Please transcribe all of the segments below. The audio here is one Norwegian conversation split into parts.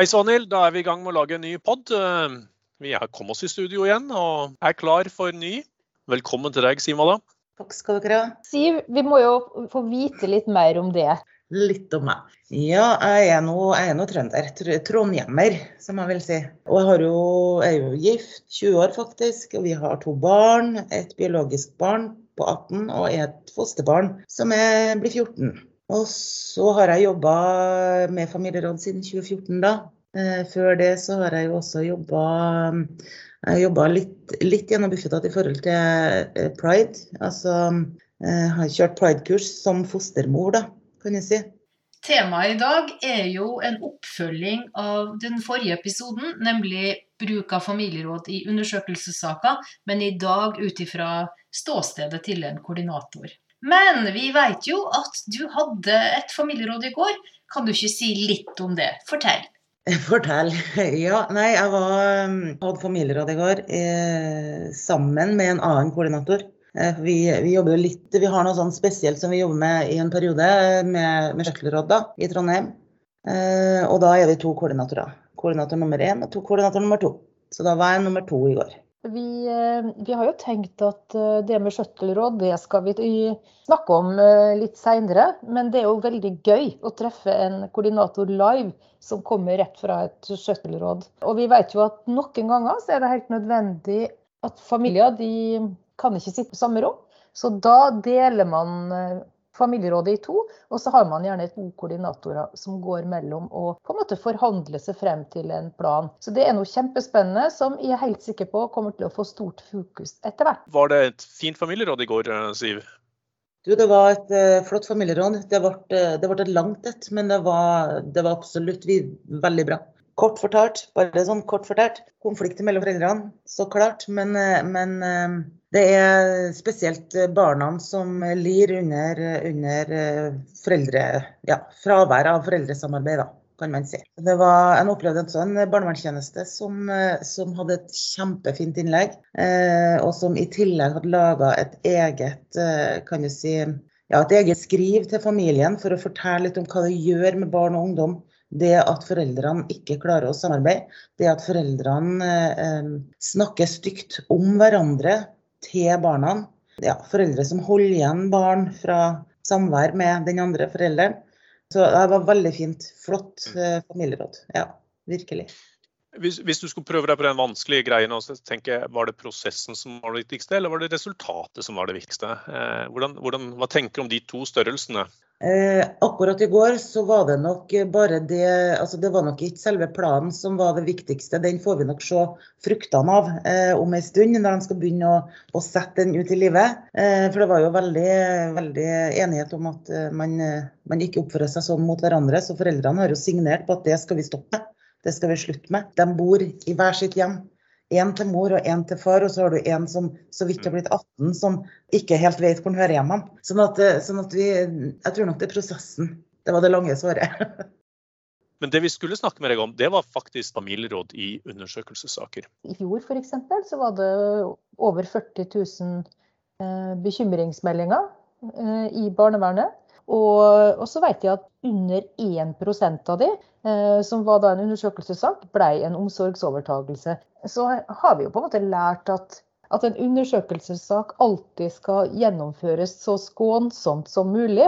Hei Svanhild, da er vi i gang med å lage en ny pod. Vi har kommet oss i studio igjen og er klar for ny. Velkommen til deg, Simala. Takk skal dere ha. Siv, vi må jo få vite litt mer om det. Litt om meg. Ja, jeg er nå, jeg er nå trønder. Trondhjemmer, som jeg vil si. Og jeg jo, er jo gift, 20 år faktisk, og vi har to barn. Et biologisk barn på 18 og et fosterbarn som er, blir 14. Og så har jeg jobba med familieråd siden 2014, da. Eh, før det så har jeg jo også jobba jobba litt, litt gjennom Bufetat i forhold til eh, pride. Altså jeg eh, har kjørt pride-kurs som fostermor, da kan jeg si. Temaet i dag er jo en oppfølging av den forrige episoden, nemlig bruk av familieråd i undersøkelsessaker, men i dag ut ifra ståstedet til en koordinator. Men vi vet jo at du hadde et familieråd i går. Kan du ikke si litt om det? Fortell. Fortell. Ja, nei, jeg var, um, hadde familieråd i går eh, sammen med en annen koordinator. Eh, vi, vi, jobber jo litt, vi har noe sånn spesielt som vi jobber med i en periode med, med Skjøttelråd i Trondheim. Eh, og da er vi to koordinatorer. Koordinator nummer én og to koordinator nummer to. Så da var jeg nummer to i går. Vi, eh, vi har jo tenkt at eh, det med skjøttelråd det skal vi snakke om litt seinere. Men det er jo veldig gøy å treffe en koordinator live som kommer rett fra et skjøttelråd. Og vi vet jo at noen ganger så er det helt nødvendig at familier de kan ikke sitte på samme rom. Så da deler man eh, familierådet i to, og så har man gjerne to koordinatorer som går mellom og på en måte forhandler seg frem til en plan. Så det er noe kjempespennende som jeg er helt sikker på kommer til å få stort fokus etter hvert. Var det et fint familieråd i går, eh, Siv? Du, det var et uh, flott familieråd. Det ble, det ble, et langt et, men det var, det var absolutt vi, veldig bra. Kort fortalt, bare sånn kort fortalt. Konflikter mellom foreldrene, så klart. Men, men det er spesielt barna som lir under, under foreldre, ja, fravær av foreldresamarbeid, da, kan man si. Det var, en opplevde en barnevernstjeneste som, som, hadde et kjempefint innlegg, eh, og som i tillegg hadde laga et eget eh, kan du si, ja, et eget skriv til familien for å fortelle litt om hva det gjør med barn og ungdom det at foreldrene ikke klarer å samarbeide, det at foreldrene eh, snakker stygt om hverandre til barna. Ja, foreldre som holder igjen barn fra samvær med den andre forelderen. Så det var veldig fint. Flott eh, familieråd. Ja, virkelig. Hvis, hvis, du skulle prøve deg på den vanskelige greien, så tenker jeg, var det prosessen som var det viktigste, eller var det resultatet som var det viktigste? Eh, hvordan, hvordan, hva tenker du om de to størrelsene? Eh, akkurat i går så var det nok bare det altså Det var nok ikke selve planen som var det viktigste. Den får vi nok se fruktene av eh, om en stund, når de skal begynne å, å sette den ut i livet. Eh, for det var jo veldig, veldig enighet om at eh, man, eh, man, ikke oppfører seg sånn mot hverandre. Så foreldrene har jo signert på at det skal vi stoppe. Det skal vi slutte med. De bor i hver sitt hjem. Én til mor og én til far, og så har du en som så vidt har blitt 18, som ikke helt vet hvor han hører hjemme. Sånn at, eh, sånn at vi Jeg tror nok det er prosessen. Det var det lange svaret. Men det vi skulle snakke med deg om, det var faktisk familieråd i undersøkelsessaker. I fjor f.eks. så var det over 40 000 eh, bekymringsmeldinger eh, i barnevernet. Og, og så vet jeg at under 1% av de, eh, som var da en undersøkelsessak, ble en omsorgsovertagelse. Så har vi jo på en måte lært at, at en undersøkelsessak alltid skal gjennomføres så skånsomt som mulig.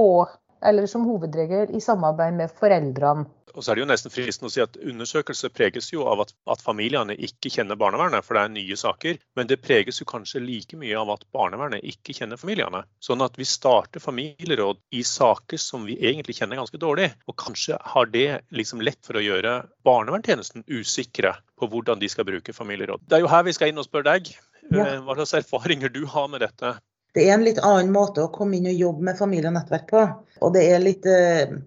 Og eller som hovedregel i samarbeid med foreldrene. Og så er det jo nesten fristende å si at Undersøkelser preges jo av at, at, familiene ikke kjenner barnevernet, for det er nye saker. Men det preges jo kanskje like mye av at barnevernet ikke kjenner familiene. Sånn at vi starter familieråd i saker som vi egentlig kjenner ganske dårlig. Og kanskje har det liksom lett for å gjøre barnevernstjenesten usikre på hvordan de skal bruke familieråd. Det er jo her vi skal inn og spørre deg. Ja. Eh, hva slags erfaringer du har med dette? Det er en litt annen måte å komme inn og jobbe med familie og nettverk på. Og det er litt eh,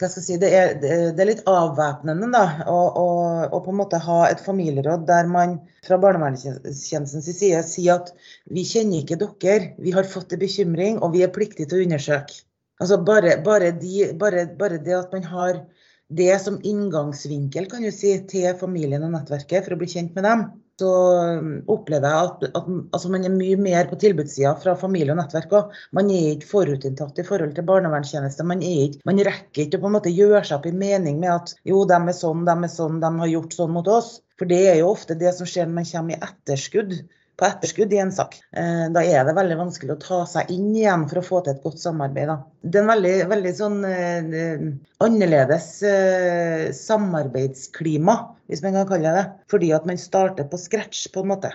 hva skal jeg si, det er, det er litt avvæpnende da, å, på en måte ha et familieråd der man fra barnevernstjenestens side sier at vi kjenner ikke dere, vi har fått en bekymring og vi er pliktige til å undersøke. Altså bare, bare, de, bare, bare det at man har det som inngangsvinkel kan du si, til familien og nettverket for å bli kjent med dem, så opplever jeg at, at altså man er mye mer på tilbudssida fra familie og nettverk òg. Man er ikke forutinntatt i forhold til barnevernstjeneste. Man, man rekker ikke å på en måte gjøre seg opp i mening med at jo, de er sånn, de er sånn, de har gjort sånn mot oss. For det er jo ofte det som skjer når man kommer i etterskudd på etterskudd i en sak. Eh, da er det veldig vanskelig å ta seg inn igjen for å få til et godt samarbeid. Da. Det er en veldig, veldig sånn eh, annerledes eh, samarbeidsklima, hvis man kan kalle det det. Fordi at man starter på scratch, på en måte.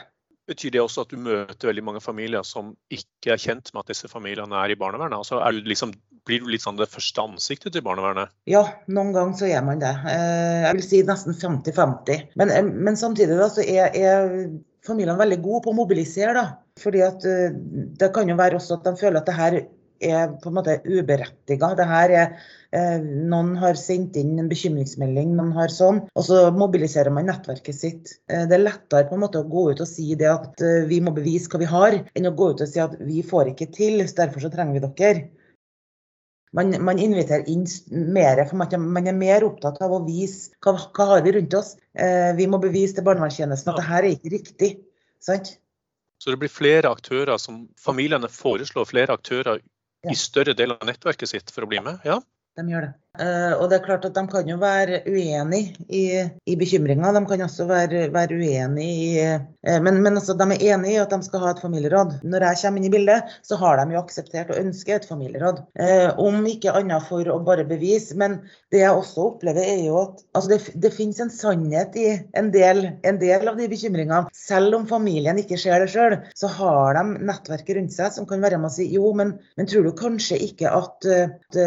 Betyr det også at du møter veldig mange familier som ikke er kjent med at disse familiene er i barnevernet? Altså, er du liksom, blir du litt sånn det første ansiktet til barnevernet? Ja, noen ganger så er man det. Eh, jeg vil si nesten 50-50. Men, eh, men, samtidig da, så er, er familiene veldig gode på å mobilisere. da. Fordi at eh, Det kan jo være også at de føler at det her er på en måte uberettiga. Det eh, Noen har sendt inn en bekymringsmelding, noen har sånn. Og så mobiliserer man nettverket sitt. Eh, det er lettere på en måte å gå ut og si det at eh, vi må bevise hva vi har, enn å gå ut og si at vi får ikke til, så derfor så trenger vi dere. Man, man, inviterer inn mer, for man, er mer opptatt av å vise hva, hva har vi rundt oss. Eh, vi må bevise til barnevernstjenesten at det her er ikke riktig. Sant? Så det blir flere aktører som familiene foreslår flere aktører i større del av nettverket sitt for å bli med? Ja? De gjør det. Uh, og det er klart at De kan jo være uenig i, i bekymringa. De kan også være, være uenig i uh, Men, men altså, de er enig i at de skal ha et familieråd. Når jeg kommer inn i bildet, så har de jo akseptert og ønsker et familieråd. Uh, om ikke annet for å bare bevise. Men det jeg også opplever, er jo at altså det, det finnes en sannhet i en del, en del av de bekymringene. Selv om familien ikke ser det sjøl, så har de nettverket rundt seg som kan være med og si jo, men, men tror du kanskje ikke at, at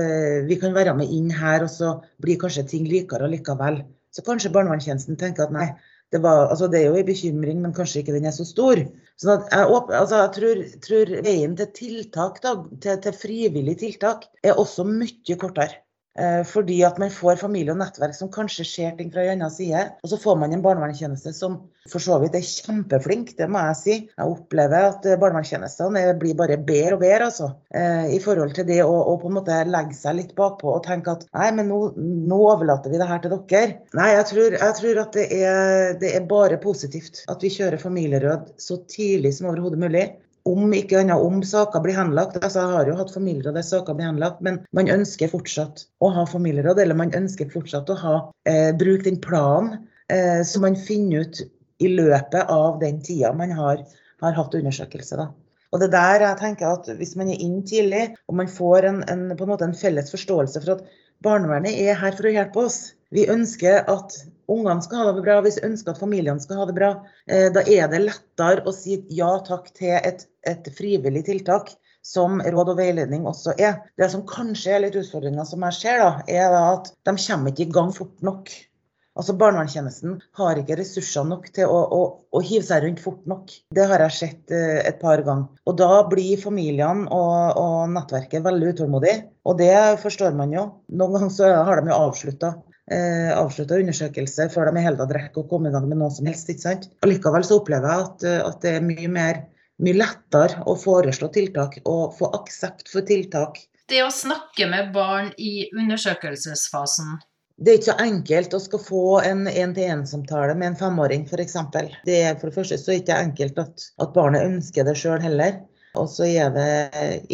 vi kan være med inn her og så blir kanskje ting likere likevel. Så kanskje barnevernstjenesten tenker at nei, det, var, altså det, er jo en bekymring, men kanskje ikke den er så stor. Så jeg, altså jeg tror, tror, veien til tiltak, da, til, til frivillig tiltak, er også mye kortere. Eh, fordi at man får familie og nettverk som kanskje ser ting fra en annen side. Og så får man en barnevernstjeneste som for så vidt er kjempeflink, det må jeg si. Jeg opplever at barnevernstjenestene blir bare bedre og bedre, altså. Eh, I forhold til det å, å, på en måte legge seg litt bakpå og tenke at nei, men nå, nå overlater vi det her til dere. Nei, jeg tror, jeg tror at det er, det er bare positivt at vi kjører familieråd så tidlig som overhodet mulig om ikke annet om saker blir henlagt. Altså, jeg har jo hatt familieråd der saker blir henlagt, men man ønsker fortsatt å ha familieråd, eller man ønsker fortsatt å ha, eh, bruke den planen eh, som man finner ut i løpet av den tida man har, har hatt undersøkelse. Da. Og det der jeg tenker at Hvis man er inn tidlig, og man får en, en, en, en felles forståelse for at barnevernet er her for å hjelpe oss, vi ønsker at ungene skal ha det bra, hvis vi ønsker at familiene skal ha det bra, eh, da er det lettere å si ja takk til et, et frivillig tiltak som råd og veiledning også er. Det som kanskje er litt utfordringa som jeg ser, da, er at de kommer ikke i gang fort nok. Altså Barnevernstjenesten har ikke ressurser nok til å, å, å, hive seg rundt fort nok. Det har jeg sett eh, et par ganger. Og Da blir familiene og, og nettverket veldig utålmodige. Og det forstår man jo. Noen ganger så har de jo avslutta eh, avslutta undersøkelse før de i hele tatt rekker å komme i gang med noe som helst. ikke sant? Allikevel så opplever jeg at, eh, at det er mye, mer, mye lettere å foreslå tiltak og få aksept for tiltak. Det å snakke med barn i undersøkelsesfasen, det er ikke så enkelt å skal få en én-til-én-samtale med en femåring f.eks. Det er for det første så ikke enkelt at, at barnet ønsker det sjøl heller. Og så er det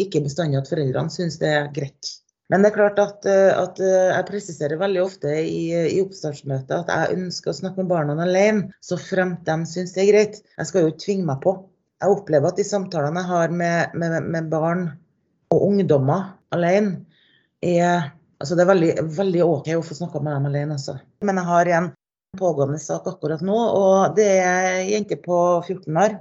ikke bestandig at foreldrene syns det er greit. Men det er klart at, eh, at eh, jeg presiserer veldig ofte i, i oppstartsmøtet at jeg ønsker å snakke med barna alene, så fremt de syns det er greit. Jeg skal jo ikke tvinge meg på. Jeg opplever at de samtalene jeg har med, med, med barn og ungdommer alene, er Altså det er veldig, veldig OK å få snakka med dem alene, altså. Men jeg har en pågående sak akkurat nå, og det er ei jente på 14 år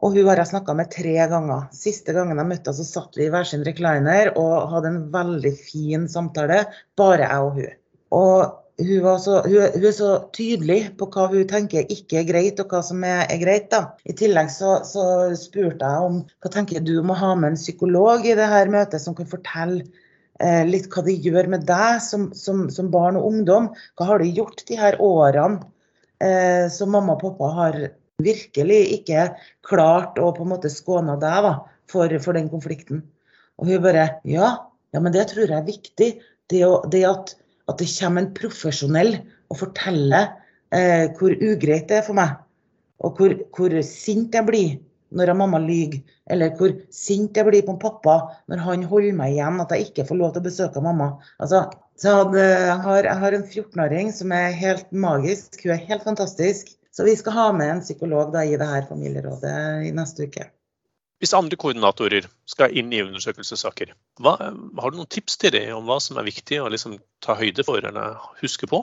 og hun har jeg snakka med tre ganger. Siste gangen jeg møtte henne, så satt vi i hver sin recliner og hadde en veldig fin samtale, bare jeg og hun. Og hun, så, hun, hun, er så tydelig på hva hun tenker ikke er greit, og hva som er, er greit. da. I tillegg så, så, spurte jeg om hva tenker du om å ha med en psykolog i det her møtet, som kan fortelle eh, litt hva det gjør med deg som, som, som, barn og ungdom. Hva har du gjort de her årene eh, som mamma og pappa har virkelig ikke klart å på en måte skåne deg da, for, for, den konflikten. Og hun bare ja, ja, men det tror jeg er viktig. Det, å, det at, at, det kommer en profesjonell og forteller eh, hvor ugreit det er for meg. Og hvor, hvor sint jeg blir når mamma lyver, eller hvor sint jeg blir på pappa når han holder meg igjen, at jeg ikke får lov til å besøke mamma. Altså, jeg, har, jeg har en 14-åring som er helt magisk, hun er helt fantastisk. Så vi skal ha med en psykolog da, i det her familierådet i neste uke. Hvis andre koordinatorer skal inn i undersøkelsessaker, hva, har du noen tips til dem om hva som er viktig å liksom ta høyde for eller huske på?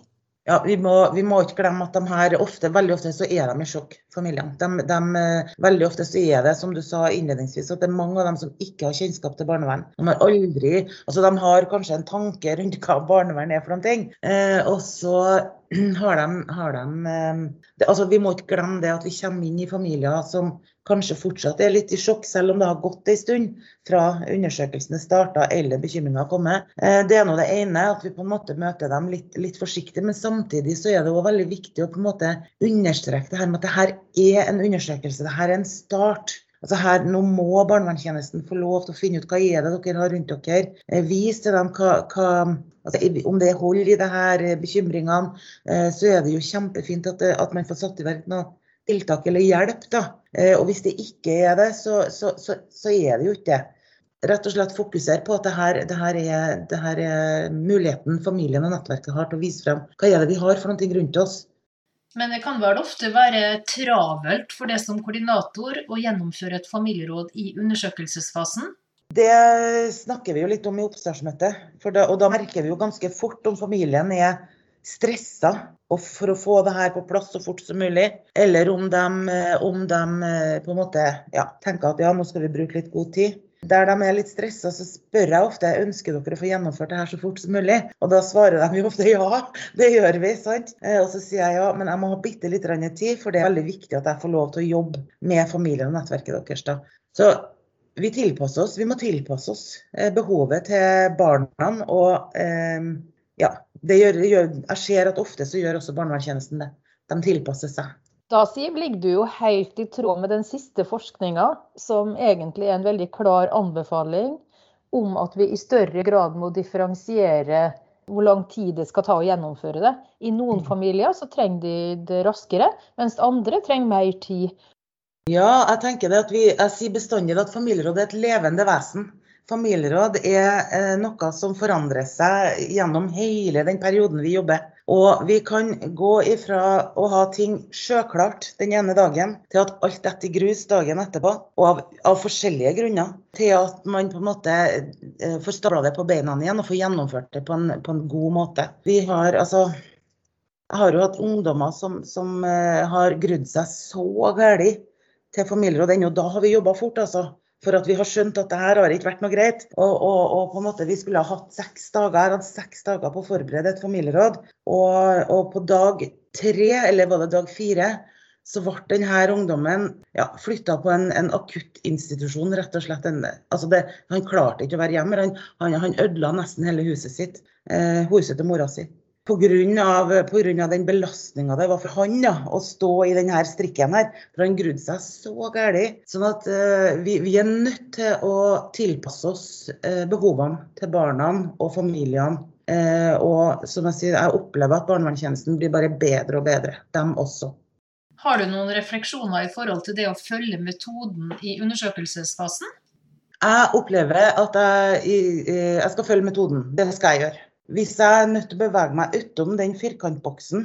Ja, vi må, vi må, ikke glemme at de her ofte, veldig ofte så er de i sjokk, familiene. De, veldig ofte så er det, som du sa innledningsvis, at det er mange av dem som ikke har kjennskap til barnevern. De har aldri Altså, de har kanskje en tanke rundt hva barnevern er for noen ting. Eh, og så har de, har de eh, det, altså, Vi må ikke glemme det at vi kommer inn i familier som kanskje fortsatt er litt i sjokk, selv om det har gått en stund fra undersøkelsene starta eller bekymringa har kommet. Eh, det er nå det ene, at vi på en måte møter dem litt, litt forsiktig. Men samtidig så er det òg veldig viktig å på en måte understreke det her med at det her er en undersøkelse. Det her er en start. Altså her, Nå må barnevernstjenesten få lov til å finne ut hva er det dere har rundt dere. Eh, vis til dem hva, hva altså, Om det er hold i det her eh, bekymringene, så er det jo kjempefint at, at man får satt i verk noe tiltak eller hjelp. da. Eh, og hvis det ikke er det, så, så, så, så er det jo ikke det. Rett og slett fokusere på at det her, det, her er, det her, er, muligheten familien og nettverket har til å vise frem hva er det vi har for noe rundt oss. Men det kan vel ofte være travelt for det som koordinator å gjennomføre et familieråd i undersøkelsesfasen? Det snakker vi jo litt om i oppstartsmøtet. Da, og da merker vi jo ganske fort om familien er stressa for å få det her på plass så fort som mulig. Eller om de, om de på en måte ja, tenker at ja, nå skal vi bruke litt god tid. Der de er litt stressa, så spør jeg ofte ønsker dere å få gjennomført det her så fort som mulig. Og da svarer de jo ofte ja, det gjør vi. sant? Eh, og så sier jeg ja, men jeg må ha bitte litt tid, for det er veldig viktig at jeg får lov til å jobbe med familien og nettverket deres. da. Så vi tilpasser oss. Vi må tilpasse oss eh, behovet til barna og eh, ja, gjør, gjør, jeg ser at ofte så gjør også barnevernstjenesten det. De tilpasser seg. Da Siv, ligger du jo helt i tråd med den siste forskninga, som egentlig er en veldig klar anbefaling om at vi i større grad må differensiere hvor lang tid det skal ta å gjennomføre det. I noen mm. familier så trenger de det raskere, mens andre trenger mer tid. Ja, jeg tenker det at vi, jeg sier bestandig at familieråd er et levende vesen. Familieråd er eh, noe som forandrer seg gjennom hele den perioden vi jobber. Og vi kan gå ifra å ha ting sjøklart den ene dagen, til at alt detter i grus dagen etterpå, og av, av, forskjellige grunner, til at man på en måte eh, får stabla det på beina igjen og får gjennomført det på en, på en god måte. Vi har altså Jeg har jo hatt ungdommer som, som uh, har grudd seg så galt til familieråd ennå. Da har vi jobba fort, altså. For at vi har skjønt at det her har ikke vært noe greit. Og, og, og, på en måte vi skulle ha hatt seks dager. Hadde seks dager på å forberede et familieråd. Og, og på dag tre, eller var det dag fire, så ble denne ungdommen ja, flytta på en, en akuttinstitusjon. rett og slett. En, altså det, han klarte ikke å være hjemme. Han, han, han ødela nesten hele huset sitt. Eh, huset til mora si pga. den belastninga det var for han da, å stå i denne strikken her. For han grudde seg så galt. Sånn at uh, vi, vi, er nødt til å tilpasse oss uh, behovene til barna og familiene. Uh, og som jeg sier, jeg opplever at barnevernstjenesten blir bare bedre og bedre. Dem også. Har du noen refleksjoner i forhold til det å følge metoden i undersøkelsesfasen? Jeg opplever at jeg, jeg skal følge metoden. Det skal jeg gjøre. Hvis jeg er nødt til å bevege meg utom den firkantboksen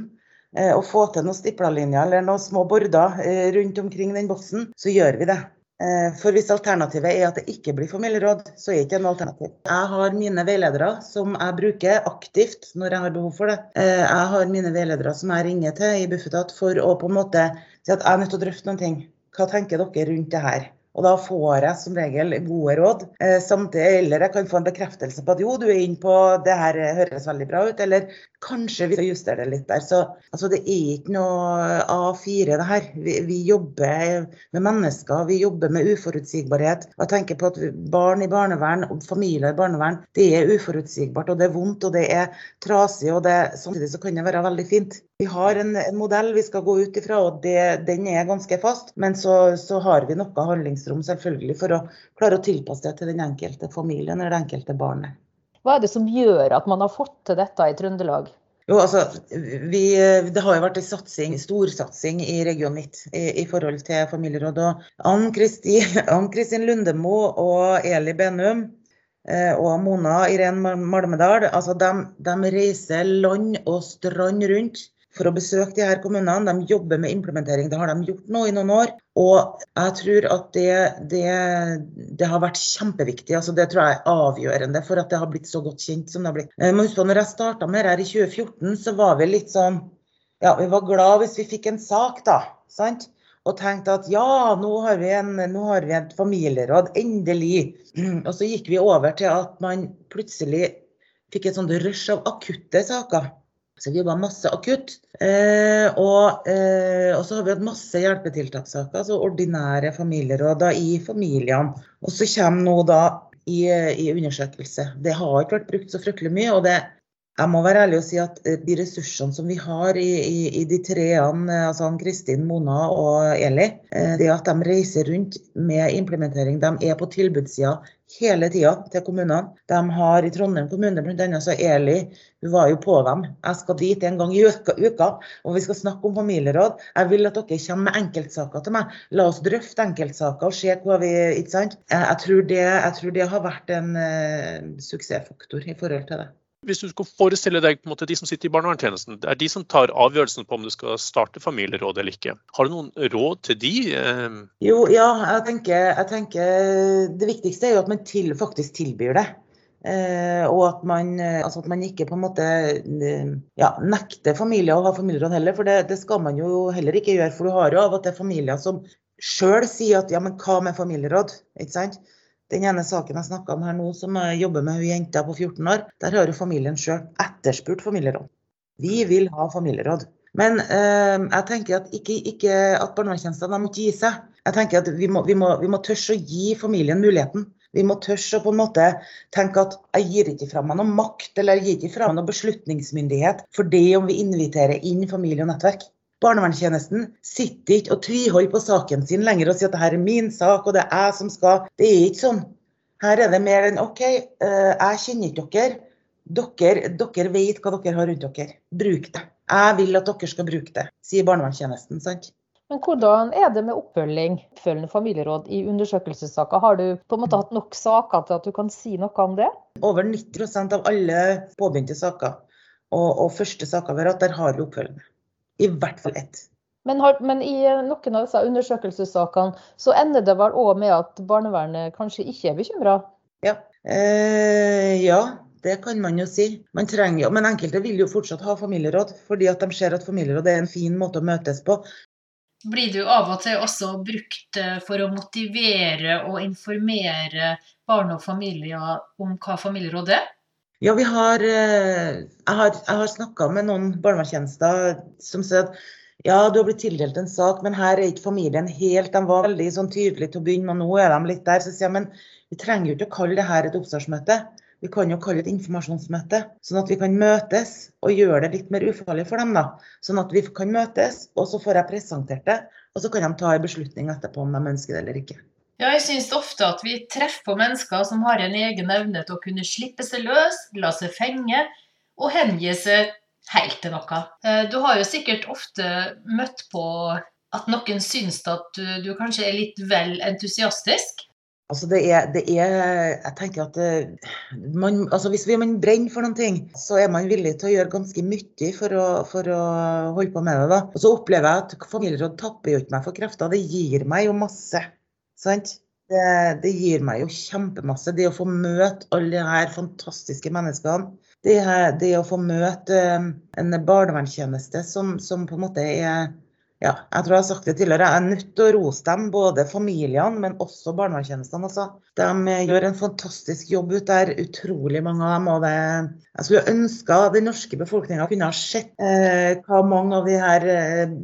eh, og få til noen stipla-linjer eller noen små border eh, rundt omkring den boksen, så gjør vi det. Eh, for hvis alternativet er at det ikke blir familieråd, så er det ikke en alternativ. Jeg har mine veiledere som jeg bruker aktivt når jeg har behov for det. Jeg har mine veiledere som jeg ringer til i Bufetat for å på en måte si at jeg er nødt til å drøfte noen ting. Hva tenker dere rundt det her? Og da får jeg som regel gode råd. Eh, samtidig, eller jeg kan få en bekreftelse på at jo, du er inne på det her høres veldig bra ut, eller kanskje vi skal justere det litt der. Så altså, det er ikke noe A4 det her. Vi, vi, jobber med mennesker, vi jobber med uforutsigbarhet. Jeg tenker på at barn i barnevern og familier i barnevern, det er uforutsigbart og det er vondt og det er trasig. og det, Samtidig så kan det være veldig fint. Vi har en, en modell vi skal gå ut ifra, og det, den er ganske fast. Men så, så, har vi noe handlingsrom selvfølgelig for å klare å tilpasse det til den enkelte familien eller det enkelte barnet. Hva er det som gjør at man har fått til dette i Trøndelag? Jo, altså, vi, Det har jo vært en satsing, storsatsing i Region mitt i, i forhold til familieråd. og Ann-Kristin Lundemo og Eli Benum eh, og Mona Irén Malmedal altså de, de, reiser land og strand rundt for å besøke de her kommunene. De jobber med implementering. Det har de gjort nå i noen år. Og jeg tror at det, det, det har vært kjempeviktig. altså Det tror jeg er avgjørende for at det har blitt så godt kjent som det har blitt. Jeg må huske på, når jeg starta med her i 2014, så var vi litt sånn Ja, vi var glad hvis vi fikk en sak, da. sant? og tenkte at ja, nå har, vi en, nå har vi et familieråd, endelig. Og så gikk vi over til at man plutselig fikk et sånt rush av akutte saker. Så vi jobba masse akutt. Eh, og, eh, så har vi hatt masse hjelpetiltakssaker, altså ordinære familieråd i familiene. Og så kommer nå da i, i, undersøkelse. Det har ikke vært brukt så fryktelig mye. og det jeg må være ærlig og si at eh, de ressursene som vi har i, i, i de treene, eh, altså Kristin, Mona og Eli, eh, det at de reiser rundt med implementering, de er på tilbudssida hele tida til kommunene. De har i Trondheim kommune bl.a. så Eli hun var jo på dem. Jeg skal dit en gang i uka, og vi skal snakke om familieråd. Jeg vil at dere kommer med enkeltsaker til meg. La oss drøfte enkeltsaker og se hva vi Ikke sant. Jeg, jeg, tror, det, jeg tror, det, har vært en uh, suksessfaktor i forhold til det hvis du skal forestille deg på en måte de som sitter i barnevernstjenesten, det er de som tar avgjørelsen på om du skal starte familieråd eller ikke. Har du noen råd til de? Eh? Jo, ja, jeg tenker, jeg tenker Det viktigste er jo at man til, faktisk tilbyr det. Eh, og at man, altså at man, ikke på en måte ja, nekter familier å ha familieråd heller, for det, det, skal man jo heller ikke gjøre. For du har jo av og til familier som sjøl sier at ja, men hva med familieråd? Ikke sant? Den ene saken jeg snakka om her nå, som jobber med hun jenta på 14 år, der har jo familien sjøl etterspurt familieråd. Vi vil ha familieråd. Men eh, jeg tenker at ikke, ikke at barnevernstjenestene må gi seg. Jeg tenker at vi må, vi, må, vi må tørre å gi familien muligheten. Vi må tørre å på en måte tenke at jeg gir ikke fra meg noe makt eller jeg gir ikke fra meg noe beslutningsmyndighet for det om vi inviterer inn familie og nettverk. Barnevernstjenesten sitter ikke og tviholder på saken sin lenger og sier at dette er min sak, og det er jeg som skal. Det er ikke sånn. Her er det mer enn OK, eh, jeg kjenner ikke dere. Dere, dere vet hva dere har rundt dere. Bruk det. Jeg vil at dere skal bruke det, sier barnevernstjenesten. sant? Men hvordan er det med oppfølging, oppfølgende familieråd i undersøkelsessaker? Har du på en måte hatt nok saker til at du kan si noe om det? Over 90% av alle påbegynte saker og, og første saker vi har hatt, der har vi oppfølgende. I hvert fall ett. Men, har, men, i noen av disse undersøkelsessakene så ender det vel òg med at barnevernet kanskje ikke er bekymra? Ja. Eh, ja, det kan man jo si. Man trenger, men enkelte vil jo fortsatt ha familieråd, fordi at de ser at familieråd er en fin måte å møtes på. Blir du av og til også brukt eh, for å motivere og informere barn og familier om hva familieråd er? Ja, vi har, eh, jeg har, jeg har snakka med noen barnevernstjenester som sier at ja, du har blitt tildelt en sak, men her er ikke familien helt De var veldig sånn tydelige til å begynne med, nå er de litt der. Så sier jeg men vi trenger jo ikke å kalle det her et oppstartsmøte. Vi kan jo kalle det et informasjonsmøte, sånn at vi kan møtes og gjøre det litt mer ufarlig for dem. da. Sånn at vi kan møtes, og så får jeg presentert det, og så kan de ta en beslutning etterpå om de ønsker det eller ikke. Ja, jeg syns ofte at vi treffer på mennesker som har en egen evne til å kunne slippe seg løs, la seg fenge og hengi seg helt til noe. Eh, du har jo sikkert ofte møtt på at noen syns at du, du kanskje er litt vel entusiastisk? Altså det er, det er, jeg tenker at det, man, altså Hvis man brenner for noen ting, så er man villig til å gjøre ganske mye for å, for å holde på med det. da. Og Så opplever jeg at familieråd tapper jo ikke meg for krefter. Det gir meg jo masse. Sant? Det, det, gir meg jo kjempemasse. Det å få møte alle de her fantastiske menneskene. Det, det å få møte eh, en barnevernstjeneste som, som, på en måte er ja, jeg tror jeg har sagt det tidligere. Jeg er nødt til å rose dem, både familiene, men også barnevernstjenestene. Altså. De eh, gjør en fantastisk jobb ut der, utrolig mange av dem. og det, Jeg skulle ønske den norske befolkninga kunne ha sett eh, hva mange av de her eh,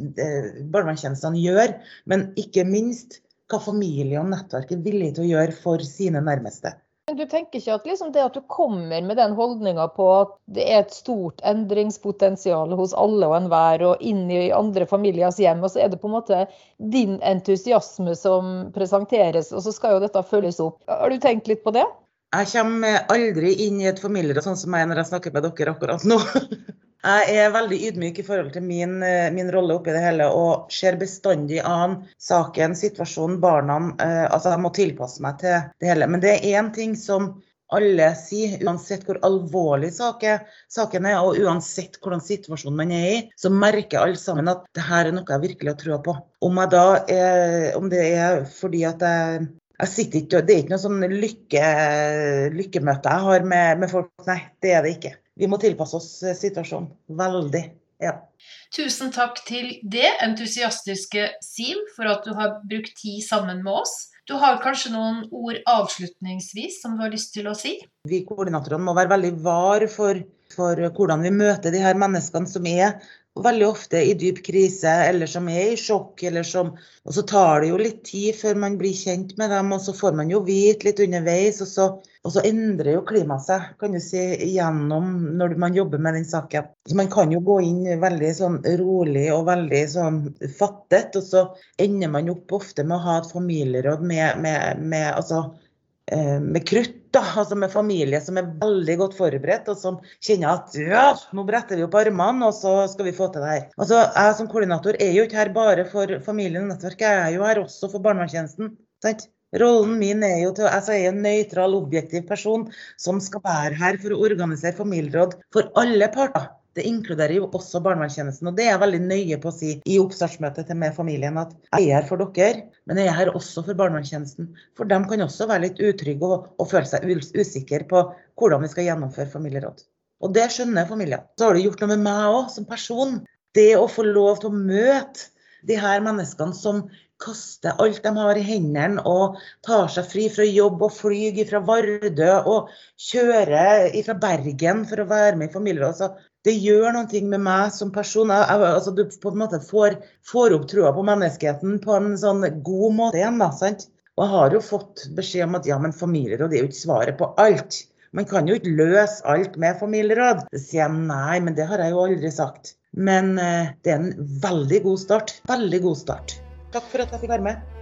barnevernstjenestene gjør, men ikke minst hva familie og nettverk er villig til å gjøre for sine nærmeste. Men du tenker ikke at liksom det at du kommer med den holdninga på at det er et stort endringspotensial hos alle og enhver, og inn i andre familiers hjem, og så er det på en måte din entusiasme som presenteres, og så skal jo dette følges opp. Har du tenkt litt på det? Jeg kommer aldri inn i et familieråd sånn som meg når jeg snakker med dere akkurat nå. Jeg er veldig ydmyk i forhold til min, eh, min rolle oppi det hele og ser bestandig an saken, situasjonen, barna. Eh, altså jeg må tilpasse meg til det hele. Men det er én ting som alle sier, uansett hvor alvorlig saken er, og uansett hvordan situasjonen man er i, så merker alle sammen at det her er noe jeg virkelig har trua på. Om, da er, om det er fordi at jeg ikke, Det er ikke noe sånn lykke, lykkemøte jeg har med, med folk. Nei, det er det ikke vi må tilpasse oss eh, situasjonen. Veldig. Ja. Tusen takk til det entusiastiske Siv for at du har brukt tid sammen med oss. Du har kanskje noen ord avslutningsvis som du har lyst til å si? Vi koordinatorene må være veldig var for, for hvordan vi møter de her menneskene som er veldig ofte i dyp krise, eller som er i sjokk. eller som, Og så tar det jo litt tid før man blir kjent med dem, og så får man jo vite litt underveis. Og så, og så endrer jo klimaet seg kan du si, gjennom når man jobber med den saken. Så Man kan jo gå inn veldig sånn rolig og veldig sånn fattet, og så ender man opp ofte med å ha et familieråd med, med, med altså, med krutt, da, altså med familie som er veldig godt forberedt, og som kjenner at ja, nå bretter vi opp armene, og så skal vi få til det her. Altså, Jeg som koordinator er jo ikke her bare for familien og nettverket, jeg er jo her også for barnevernstjenesten. sant? Rollen min er jo til altså jeg er en nøytral, objektiv person som skal være her for å organisere familieråd for alle parter. Det inkluderer jo også barnevernstjenesten. Og det er jeg veldig nøye på å si i oppstartsmøtet med familien, at jeg er her for dere, men jeg er her også for barnevernstjenesten. For de kan også være litt utrygge og, og føle seg usikre på hvordan vi skal gjennomføre familieråd. Og det skjønner familien. Så har det gjort noe med meg òg, som person. Det å få lov til å møte de her menneskene som kaster alt de har i hendene og tar seg fri fra jobb og flyr fra Vardø og kjører fra Bergen for å være med i familieråd. Det gjør noe med meg som person. Altså, du på en måte får, får opp trua på menneskeheten på en sånn god måte igjen. Da, sant? Og jeg har jo fått beskjed om at ja, men familieråd er jo ikke svaret på alt. Man kan jo ikke løse alt med familieråd. Så sier jeg nei, men det har jeg jo aldri sagt. Men eh, det er en veldig god start. Veldig god start. Takk for at jeg fikk være med.